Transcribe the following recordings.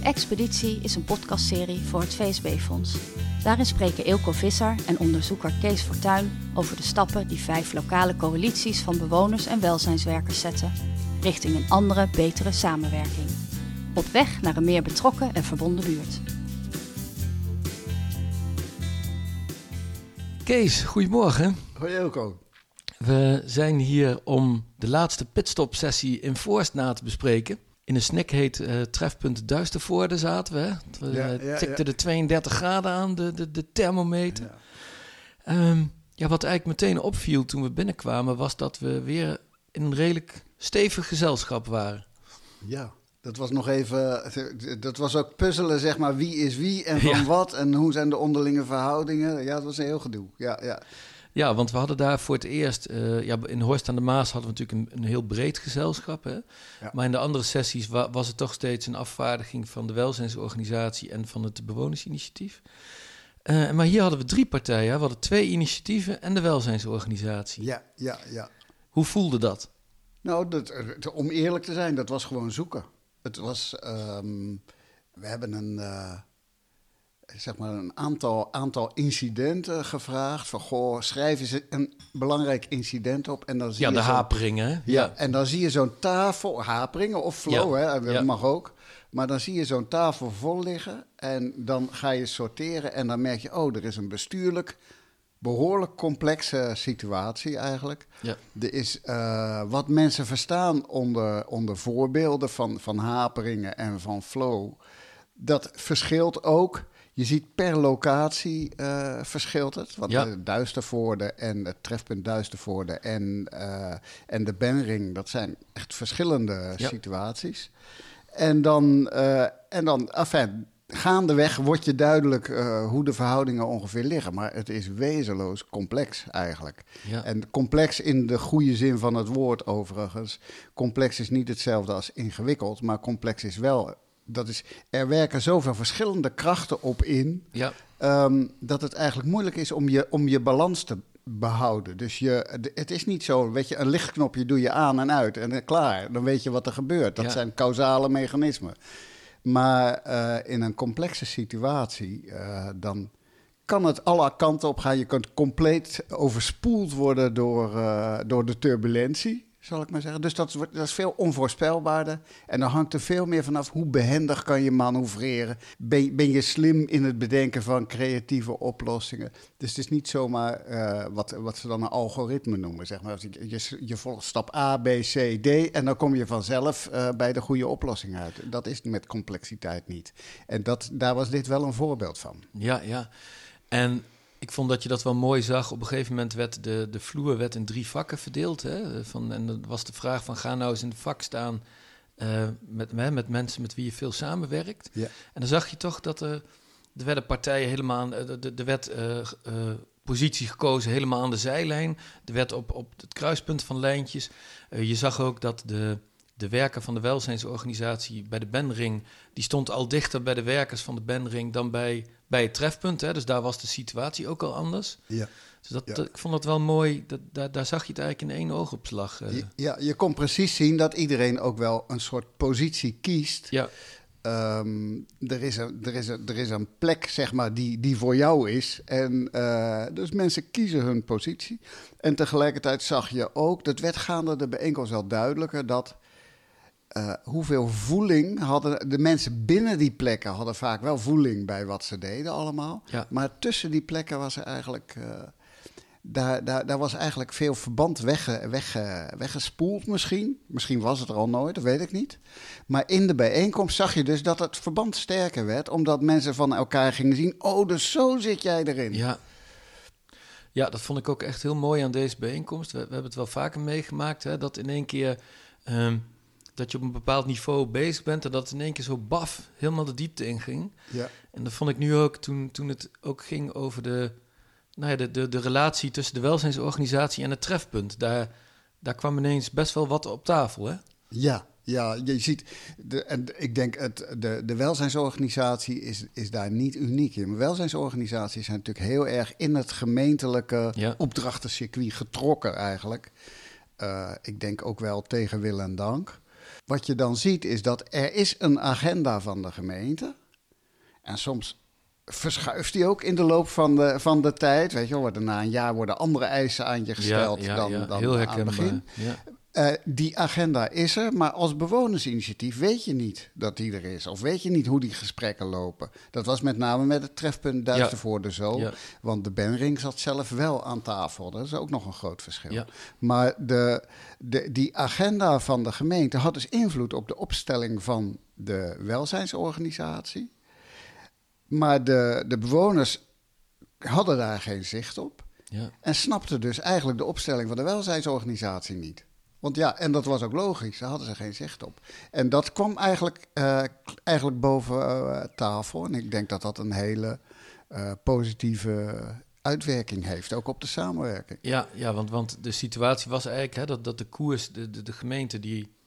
De Expeditie is een podcastserie voor het VSB-fonds. Daarin spreken Eelco Visser en onderzoeker Kees Fortuin over de stappen die vijf lokale coalities van bewoners en welzijnswerkers zetten richting een andere, betere samenwerking. Op weg naar een meer betrokken en verbonden buurt. Kees, goedemorgen. Hoi Elko. We zijn hier om de laatste pitstop-sessie in Voorst na te bespreken. In een snack heet uh, Trefpunt Duistervoorde zaten we. We Ja, uh, ja, de 32 graden aan, de, de, de thermometer. Ja. Ehm, ja, wat eigenlijk meteen opviel toen we binnenkwamen... was dat we weer in een redelijk stevig gezelschap waren. ja, dat was nog even. Dat was ook puzzelen, zeg maar. Wie is wie en van Ja. wat en hoe zijn de onderlinge verhoudingen. Ja, dat was een heel gedoe. Ja, ja. Ja, want we hadden daar voor het eerst... eh, ja, in Horst aan de Maas hadden we natuurlijk een, een heel breed gezelschap. Hè? Ja. Maar in de andere sessies wa- was het toch steeds een afvaardiging... van de welzijnsorganisatie en van het bewonersinitiatief. Eh, maar hier hadden we drie partijen. hè. We hadden twee initiatieven en de welzijnsorganisatie. Ja, ja, ja. Hoe voelde dat? Nou, dat, om eerlijk te zijn, dat was gewoon zoeken. Het was. ehm, we hebben een. eh, zeg maar een aantal, aantal incidenten gevraagd. Van goh, schrijf eens een belangrijk incident op. En dan zie Ja, je de haperingen. Ja, en dan zie je zo'n tafel, haperingen of flow, Ja, hè, dat ja. mag ook. Maar dan zie je zo'n tafel vol liggen en dan ga je sorteren en dan merk je, oh, er is een bestuurlijk behoorlijk complexe situatie eigenlijk. Ja. Er is eh, wat mensen verstaan onder, onder voorbeelden van, van haperingen en van flow. Dat verschilt ook. Je ziet per locatie eh, verschilt het. Want Ja. de Duistervoorde en het trefpunt Duistervoorde en, eh, en de Benring, dat zijn echt verschillende Ja. situaties. En dan, eh en dan enfin, gaandeweg wordt je duidelijk hoe de verhoudingen ongeveer liggen. Maar het is wezenloos complex eigenlijk. Ja. En complex in de goede zin van het woord overigens. Complex is niet hetzelfde als ingewikkeld, maar complex is wel... Dat is, er werken zoveel verschillende krachten op in... ja. Ehm, dat het eigenlijk moeilijk is om je, om je balans te behouden. Dus je, het is niet zo, weet je, een lichtknopje doe je aan en uit en klaar. Dan weet je wat er gebeurt. Dat Ja. zijn causale mechanismen. Maar eh, in een complexe situatie, eh, dan kan het alle kanten op gaan. Je kunt compleet overspoeld worden door, eh, door de turbulentie, zal ik maar zeggen. Dus dat, dat is veel onvoorspelbaarder. En dan hangt er veel meer vanaf hoe behendig kan je manoeuvreren. Ben, je slim in het bedenken van creatieve oplossingen. Dus het is niet zomaar eh, wat, wat ze dan een algoritme noemen. Zeg maar. je, je, je volgt stap A, B, C, D en dan kom je vanzelf eh, bij de goede oplossing uit. Dat is met complexiteit niet. En dat, daar was dit wel een voorbeeld van. Ja, ja. En ik vond dat je dat wel mooi zag. Op een gegeven moment werd de, de vloer werd in drie vakken verdeeld. Hè? Van, en dan was de vraag van ga nou eens in het vak staan eh, met, hè, met mensen met wie je veel samenwerkt. Ja. En dan zag je toch dat er, er werden partijen helemaal... aan- Er, er- er werd eh, eh, positie gekozen helemaal aan de zijlijn. Er werd op, op het kruispunt van lijntjes. Eh, je zag ook dat de, de werker van de welzijnsorganisatie bij de Benring... die stond al dichter bij de werkers van de Benring dan bij, bij het trefpunt. Hè? Dus daar was de situatie ook al anders. Ja. Dus dat, Ja. dat- ik vond dat wel mooi. Dat, daar, daar zag je het eigenlijk in één oogopslag. eh. Ja, je kon precies zien dat iedereen ook wel een soort positie kiest. ja, Ehm, er, is een, er, is een, er is een plek, zeg maar, die, die voor jou is. En eh, dus mensen kiezen hun positie. En tegelijkertijd zag je ook, dat werd gaande de bijeenkomst wel duidelijker, dat eh, hoeveel voeling hadden de mensen binnen die plekken hadden vaak wel voeling bij wat ze deden allemaal. Ja. Maar tussen die plekken was er eigenlijk. eh, daar, daar, daar was eigenlijk veel verband wegge, wegge, weggespoeld misschien. Misschien was het er al nooit, dat weet ik niet. Maar in de bijeenkomst zag je dus dat het verband sterker werd. Omdat mensen van elkaar gingen zien... oh, dus zo zit jij erin. ja. ja, dat vond ik ook echt heel mooi aan deze bijeenkomst. We, we hebben het wel vaker meegemaakt, hè, dat in één keer... ehm, dat je op een bepaald niveau bezig bent... en dat het in één keer zo baf helemaal de diepte inging. Ja. En dat vond ik nu ook toen, toen het ook ging over de, nou ja, de, de, de relatie tussen de welzijnsorganisatie en het trefpunt. Daar, daar kwam ineens best wel wat op tafel, hè? Ja, ja, je ziet, de, en ik denk, het, de, de welzijnsorganisatie is, is daar niet uniek in. Maar welzijnsorganisaties zijn natuurlijk heel erg in het gemeentelijke Ja. opdrachtencircuit getrokken eigenlijk. Eh, ik denk ook wel tegen wil en dank. Wat je dan ziet is dat er is een agenda van de gemeente. En soms verschuift die ook in de loop van de, van de tijd. Weet je wel, na een jaar worden andere eisen aan je gesteld ja, ja, dan, ja, dan heel aan het begin. Ja. Eh, die agenda is er, maar als bewonersinitiatief weet je niet dat die er is. Of weet je niet hoe die gesprekken lopen. Dat was met name met het trefpunt Duistervoorde zo. Ja. Want de Benring zat zelf wel aan tafel. Dat is ook nog een groot verschil. Ja. Maar de, de, die agenda van de gemeente had dus invloed op de opstelling van de welzijnsorganisatie. Maar de, de bewoners hadden daar geen zicht op. Ja. En snapten dus eigenlijk de opstelling van de welzijnsorganisatie niet. Want ja, en dat was ook logisch, daar hadden ze geen zicht op. En dat kwam eigenlijk, eh, eigenlijk boven eh, tafel. En ik denk dat dat een hele eh, positieve uitwerking heeft, ook op de samenwerking. Ja, ja want, want de situatie was eigenlijk hè, dat, dat de koers, de, de, de gemeente die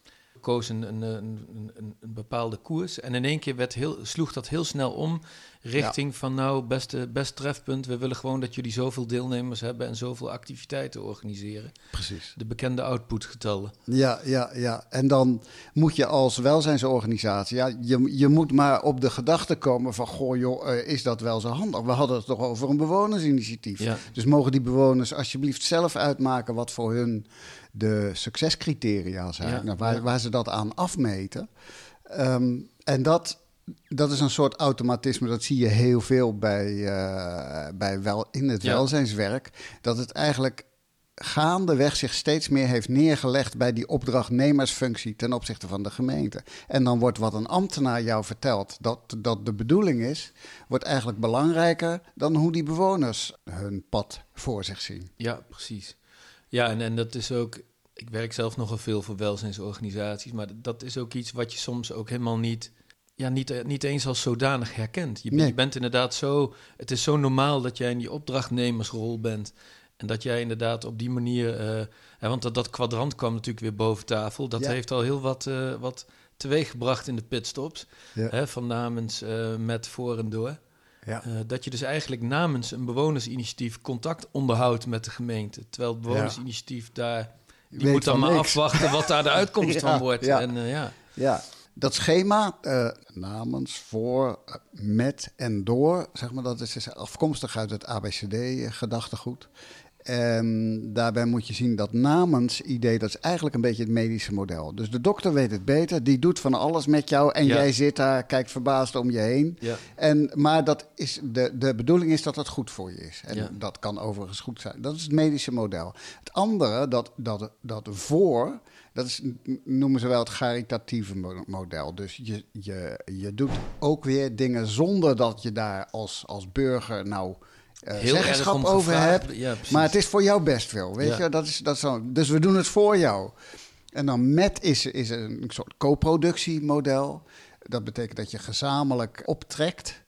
koos een, een, een, een, een bepaalde koers. En in één keer werd heel, sloeg dat heel snel om richting van nou, beste, best trefpunt. We willen gewoon dat jullie zoveel deelnemers hebben en zoveel activiteiten organiseren. Precies. De bekende outputgetallen. Ja, ja, ja. En dan moet je als welzijnsorganisatie, ja, je, je moet maar op de gedachte komen van, goh joh, eh, is dat wel zo handig? We hadden het toch over een bewonersinitiatief. Ja. Dus mogen die bewoners alsjeblieft zelf uitmaken wat voor hun de succescriteria zijn, Ja, nou, waar, waar ze dat aan afmeten. Ehm, en dat, dat is een soort automatisme, dat zie je heel veel bij, eh, bij wel, in het Ja. welzijnswerk, dat het eigenlijk gaandeweg zich steeds meer heeft neergelegd bij die opdrachtnemersfunctie ten opzichte van de gemeente. En dan wordt wat een ambtenaar jou vertelt dat dat de bedoeling is, wordt eigenlijk belangrijker dan hoe die bewoners hun pad voor zich zien. Ja, precies. Ja, en, en dat is ook. Ik werk zelf nogal veel voor welzijnsorganisaties, maar dat is ook iets wat je soms ook helemaal niet. Ja, niet, eh, niet eens als zodanig herkent. Je, Nee. je bent inderdaad zo. Het is zo normaal dat jij in die opdrachtnemersrol bent. En dat jij inderdaad op die manier. eh, hè, want dat, dat kwadrant kwam natuurlijk weer boven tafel. Dat Ja. heeft al heel wat, eh wat teweeggebracht in de pitstops. Ja. Hè, van namens, met, voor en door. Ja. Dat je dus eigenlijk namens een bewonersinitiatief contact onderhoudt met de gemeente. Terwijl het bewonersinitiatief daar... Die Weet moet dan maar niks. afwachten wat daar de uitkomst van wordt. En, ja. Ja, dat schema, eh, namens, voor, eh, met en door, zeg maar, dat is dus afkomstig uit het ABCD-gedachtegoed. En daarbij moet je zien dat namens idee, dat is eigenlijk een beetje het medische model. Dus de dokter weet het beter, die doet van alles met jou en Ja. jij zit daar, kijkt verbaasd om je heen. Ja. En, maar dat is de, de bedoeling is dat het goed voor je is. En Ja. dat kan overigens goed zijn. Dat is het medische model. Het andere, dat, dat, dat voor, dat is, noemen ze wel het caritatieve mo- model. Dus je, je, je doet ook weer dingen zonder dat je daar als, als burger nou Heel erg zeggenschap over hebt. Ja, maar het is voor jou best wel, weet Ja. je. Dat is, dat zo. Dus we doen het voor jou. En dan met is, is een soort co-productiemodel. Dat betekent dat je gezamenlijk optrekt.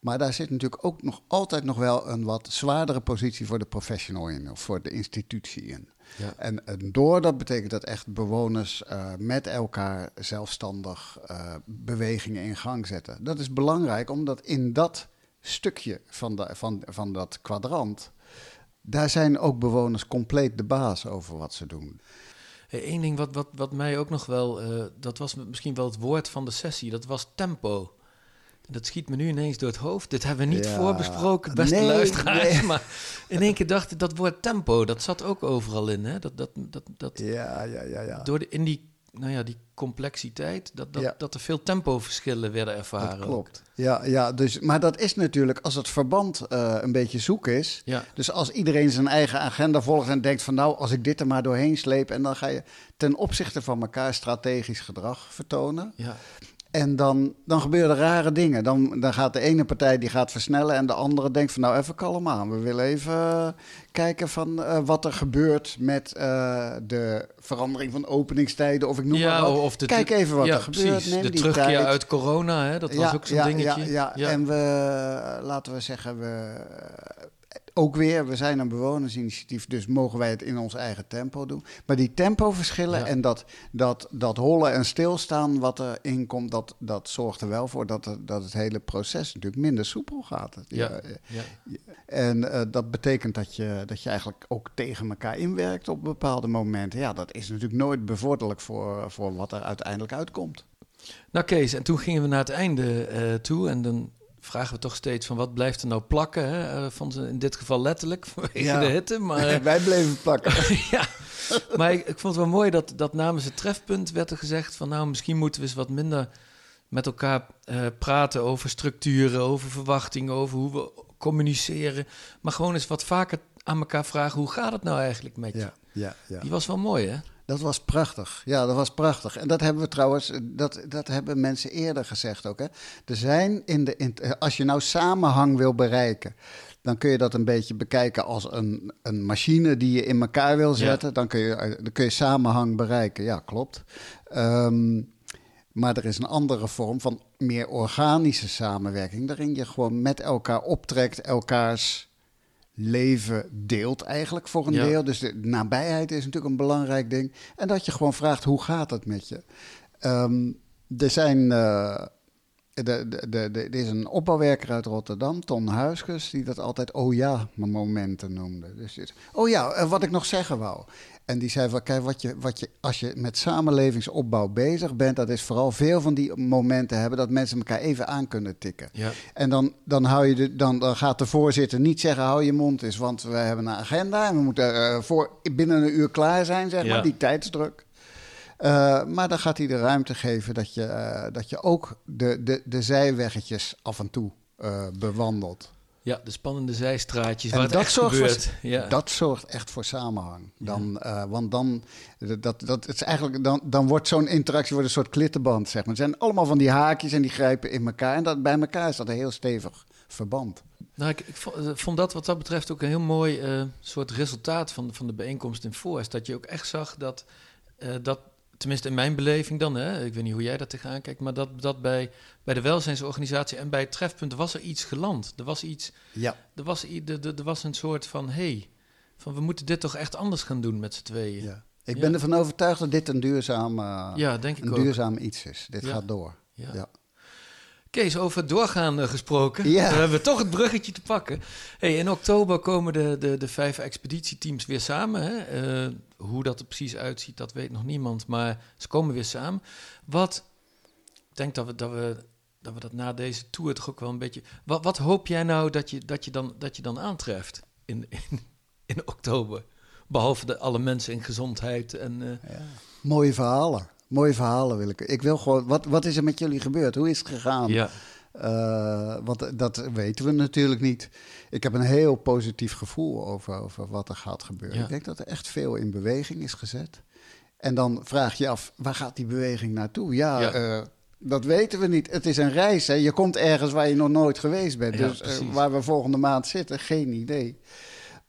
Maar daar zit natuurlijk ook nog altijd nog wel een wat zwaardere positie voor de professional in, of voor de institutie in. Ja. En, en door dat betekent dat echt bewoners eh, met elkaar zelfstandig eh, bewegingen in gang zetten. Dat is belangrijk, omdat in dat stukje van, de, van, van dat kwadrant, daar zijn ook bewoners compleet de baas over wat ze doen. Eén Eh, ding wat, wat, wat mij ook nog wel... dat was misschien wel het woord van de sessie. Dat was tempo. Dat schiet me nu ineens door het hoofd. Dit hebben we niet Ja. voorbesproken, beste Nee, luisteraars. nee. Maar in één keer dacht ik, dat woord tempo, dat zat ook overal in. Hè? Dat, dat, dat, dat, Ja, ja, ja, ja. door de, in die, nou ja, die complexiteit, dat, dat, Ja. dat er veel tempoverschillen werden ervaren. Dat ook. klopt. Ja, ja dus, maar dat is natuurlijk als het verband eh, een beetje zoek is. Ja, Dus als iedereen zijn eigen agenda volgt en denkt van nou, als ik dit er maar doorheen sleep... en dan ga je ten opzichte van elkaar strategisch gedrag vertonen. ja, En dan, dan gebeuren rare dingen. Dan, dan gaat de ene partij die gaat versnellen en de andere denkt van nou even kalm aan. We willen even kijken van eh, wat er gebeurt met eh, de verandering van openingstijden of ik noem ja maar wat. of de, Kijk even wat ja, er gebeurt. Precies. Neem de die terugkeer tijd. uit corona, hè, dat was ook zo'n dingetje. Ja, ja. en we, laten we zeggen, we, ook weer, we zijn een bewonersinitiatief, dus mogen wij het in ons eigen tempo doen. Maar die tempoverschillen Ja. en dat, dat, dat hollen en stilstaan wat erin komt, dat, dat zorgt er wel voor dat, het- dat het hele proces natuurlijk minder soepel gaat. Ja. eh, Ja. en eh, dat betekent dat je, dat je eigenlijk ook tegen elkaar inwerkt op bepaalde momenten. Ja, dat is natuurlijk nooit bevorderlijk voor, voor wat er uiteindelijk uitkomt. Nou Kees, en toen gingen we naar het einde eh, toe en dan vragen we toch steeds van wat blijft er nou plakken? Hè? Eh, van, in dit geval letterlijk vanwege Ja. de hitte, maar... Wij bleven plakken. ja, maar ik, ik vond het wel mooi dat, dat namens het trefpunt werd er gezegd van nou, misschien moeten we eens wat minder met elkaar eh, praten over structuren, over verwachtingen, over hoe we communiceren. Maar gewoon eens wat vaker aan elkaar vragen, hoe gaat het nou eigenlijk met je? Ja, ja, ja. Die was wel mooi, hè? Dat was prachtig. Ja, dat was prachtig. En dat hebben we trouwens, dat, dat hebben mensen eerder gezegd ook. Hè. Er zijn in de, in, als je nou samenhang wil bereiken, dan kun je dat een beetje bekijken als een, een machine die je in elkaar wil zetten. Dan, kun je, eh, dan kun je samenhang bereiken. Ja, klopt. Ehm, maar er is een andere vorm van meer organische samenwerking, waarin je gewoon met elkaar optrekt, elkaars leven deelt eigenlijk voor een Ja. deel. Dus de nabijheid is natuurlijk een belangrijk ding. En dat je gewoon vraagt, hoe gaat het met je? Ehm, er zijn... eh, er is een opbouwwerker uit Rotterdam, Ton Huisges, die dat altijd oh ja momenten noemde. Dus oh ja, eh, wat ik nog zeggen wou. En die zei van, kijk, wat je, wat je, als je met samenlevingsopbouw bezig bent, dat is vooral veel van die momenten hebben dat mensen elkaar even aan kunnen tikken. Ja. En dan, dan, hou je de, dan, dan gaat de voorzitter niet zeggen: hou je mond eens, want we hebben een agenda en we moeten eh, voor, binnen een uur klaar zijn, zeg Ja. maar, die tijdsdruk. Eh, maar dan gaat hij de ruimte geven dat je, eh, dat je ook de, de, de zijweggetjes af en toe eh, bewandelt. Ja, de spannende zijstraatjes En waar dat zorgt voor- ja. Dat zorgt echt voor samenhang. Dan, want dan, dat, dat, het is eigenlijk, dan, dan wordt zo'n interactie wordt een soort klittenband. Zeg maar. Het zijn allemaal van die haakjes en die grijpen in elkaar. En dat, bij elkaar is dat een heel stevig verband. Nou, ik, ik vond, dat wat dat betreft ook een heel mooi soort resultaat van, van de bijeenkomst in Forst. Dat je ook echt zag dat, dat, tenminste in mijn beleving dan, hè, ik weet niet hoe jij dat tegenaan kijkt, maar dat, dat bij, bij de welzijnsorganisatie en bij het trefpunt was er iets geland. Er was iets, Ja. er was, er, er, er was een soort van, hey, van we moeten dit toch echt anders gaan doen met z'n tweeën. Ja. Ik Ja. ben ervan overtuigd dat dit een duurzaam, eh, Ja, denk ik een ook. duurzaam iets is. Dit Ja. gaat door. Ja. Kees, over doorgaan gesproken. Ja. We hebben toch het bruggetje te pakken. Hey, in oktober komen de, de, de vijf expeditieteams weer samen. Hè? Eh, hoe dat er precies uitziet, dat weet nog niemand. Maar ze komen weer samen. Wat, ik denk dat we dat, we, dat, we dat na deze tour toch ook wel een beetje... Wat, wat hoop jij nou dat je, dat je, dan, dat je dan aantreft in, in, in oktober? Behalve de, alle mensen in gezondheid en... eh, Mooie verhalen. Mooie verhalen wil ik. Ik wil gewoon. Wat, wat is er met jullie gebeurd? Hoe is het gegaan? ja. Eh, want dat weten we natuurlijk niet. Ik heb een heel positief gevoel over, over wat er gaat gebeuren. Ja. Ik denk dat er echt veel in beweging is gezet. En dan vraag je af, waar gaat die beweging naartoe? Ja, Ja. eh, dat weten we niet. Het is een reis. Hè. Je komt ergens waar je nog nooit geweest bent. Ja, dus eh, waar we volgende maand zitten, geen idee.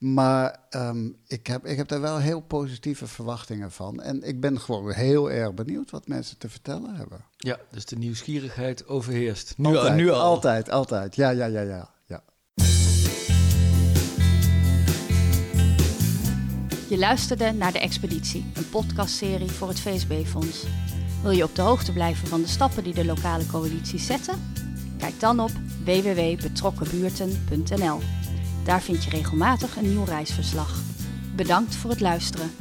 Maar ehm, ik, heb, ik heb daar wel heel positieve verwachtingen van. En ik ben gewoon heel erg benieuwd wat mensen te vertellen hebben. ja, dus de nieuwsgierigheid overheerst. Nu, altijd, al, nu al. Altijd, altijd. Ja, ja, ja, ja. ja. Je luisterde naar De Expeditie, een podcastserie voor het VSB-fonds. Wil je op de hoogte blijven van de stappen die de lokale coalities zetten? Kijk dan op www.betrokkenbuurten.nl. Daar vind je regelmatig een nieuw reisverslag. Bedankt voor het luisteren.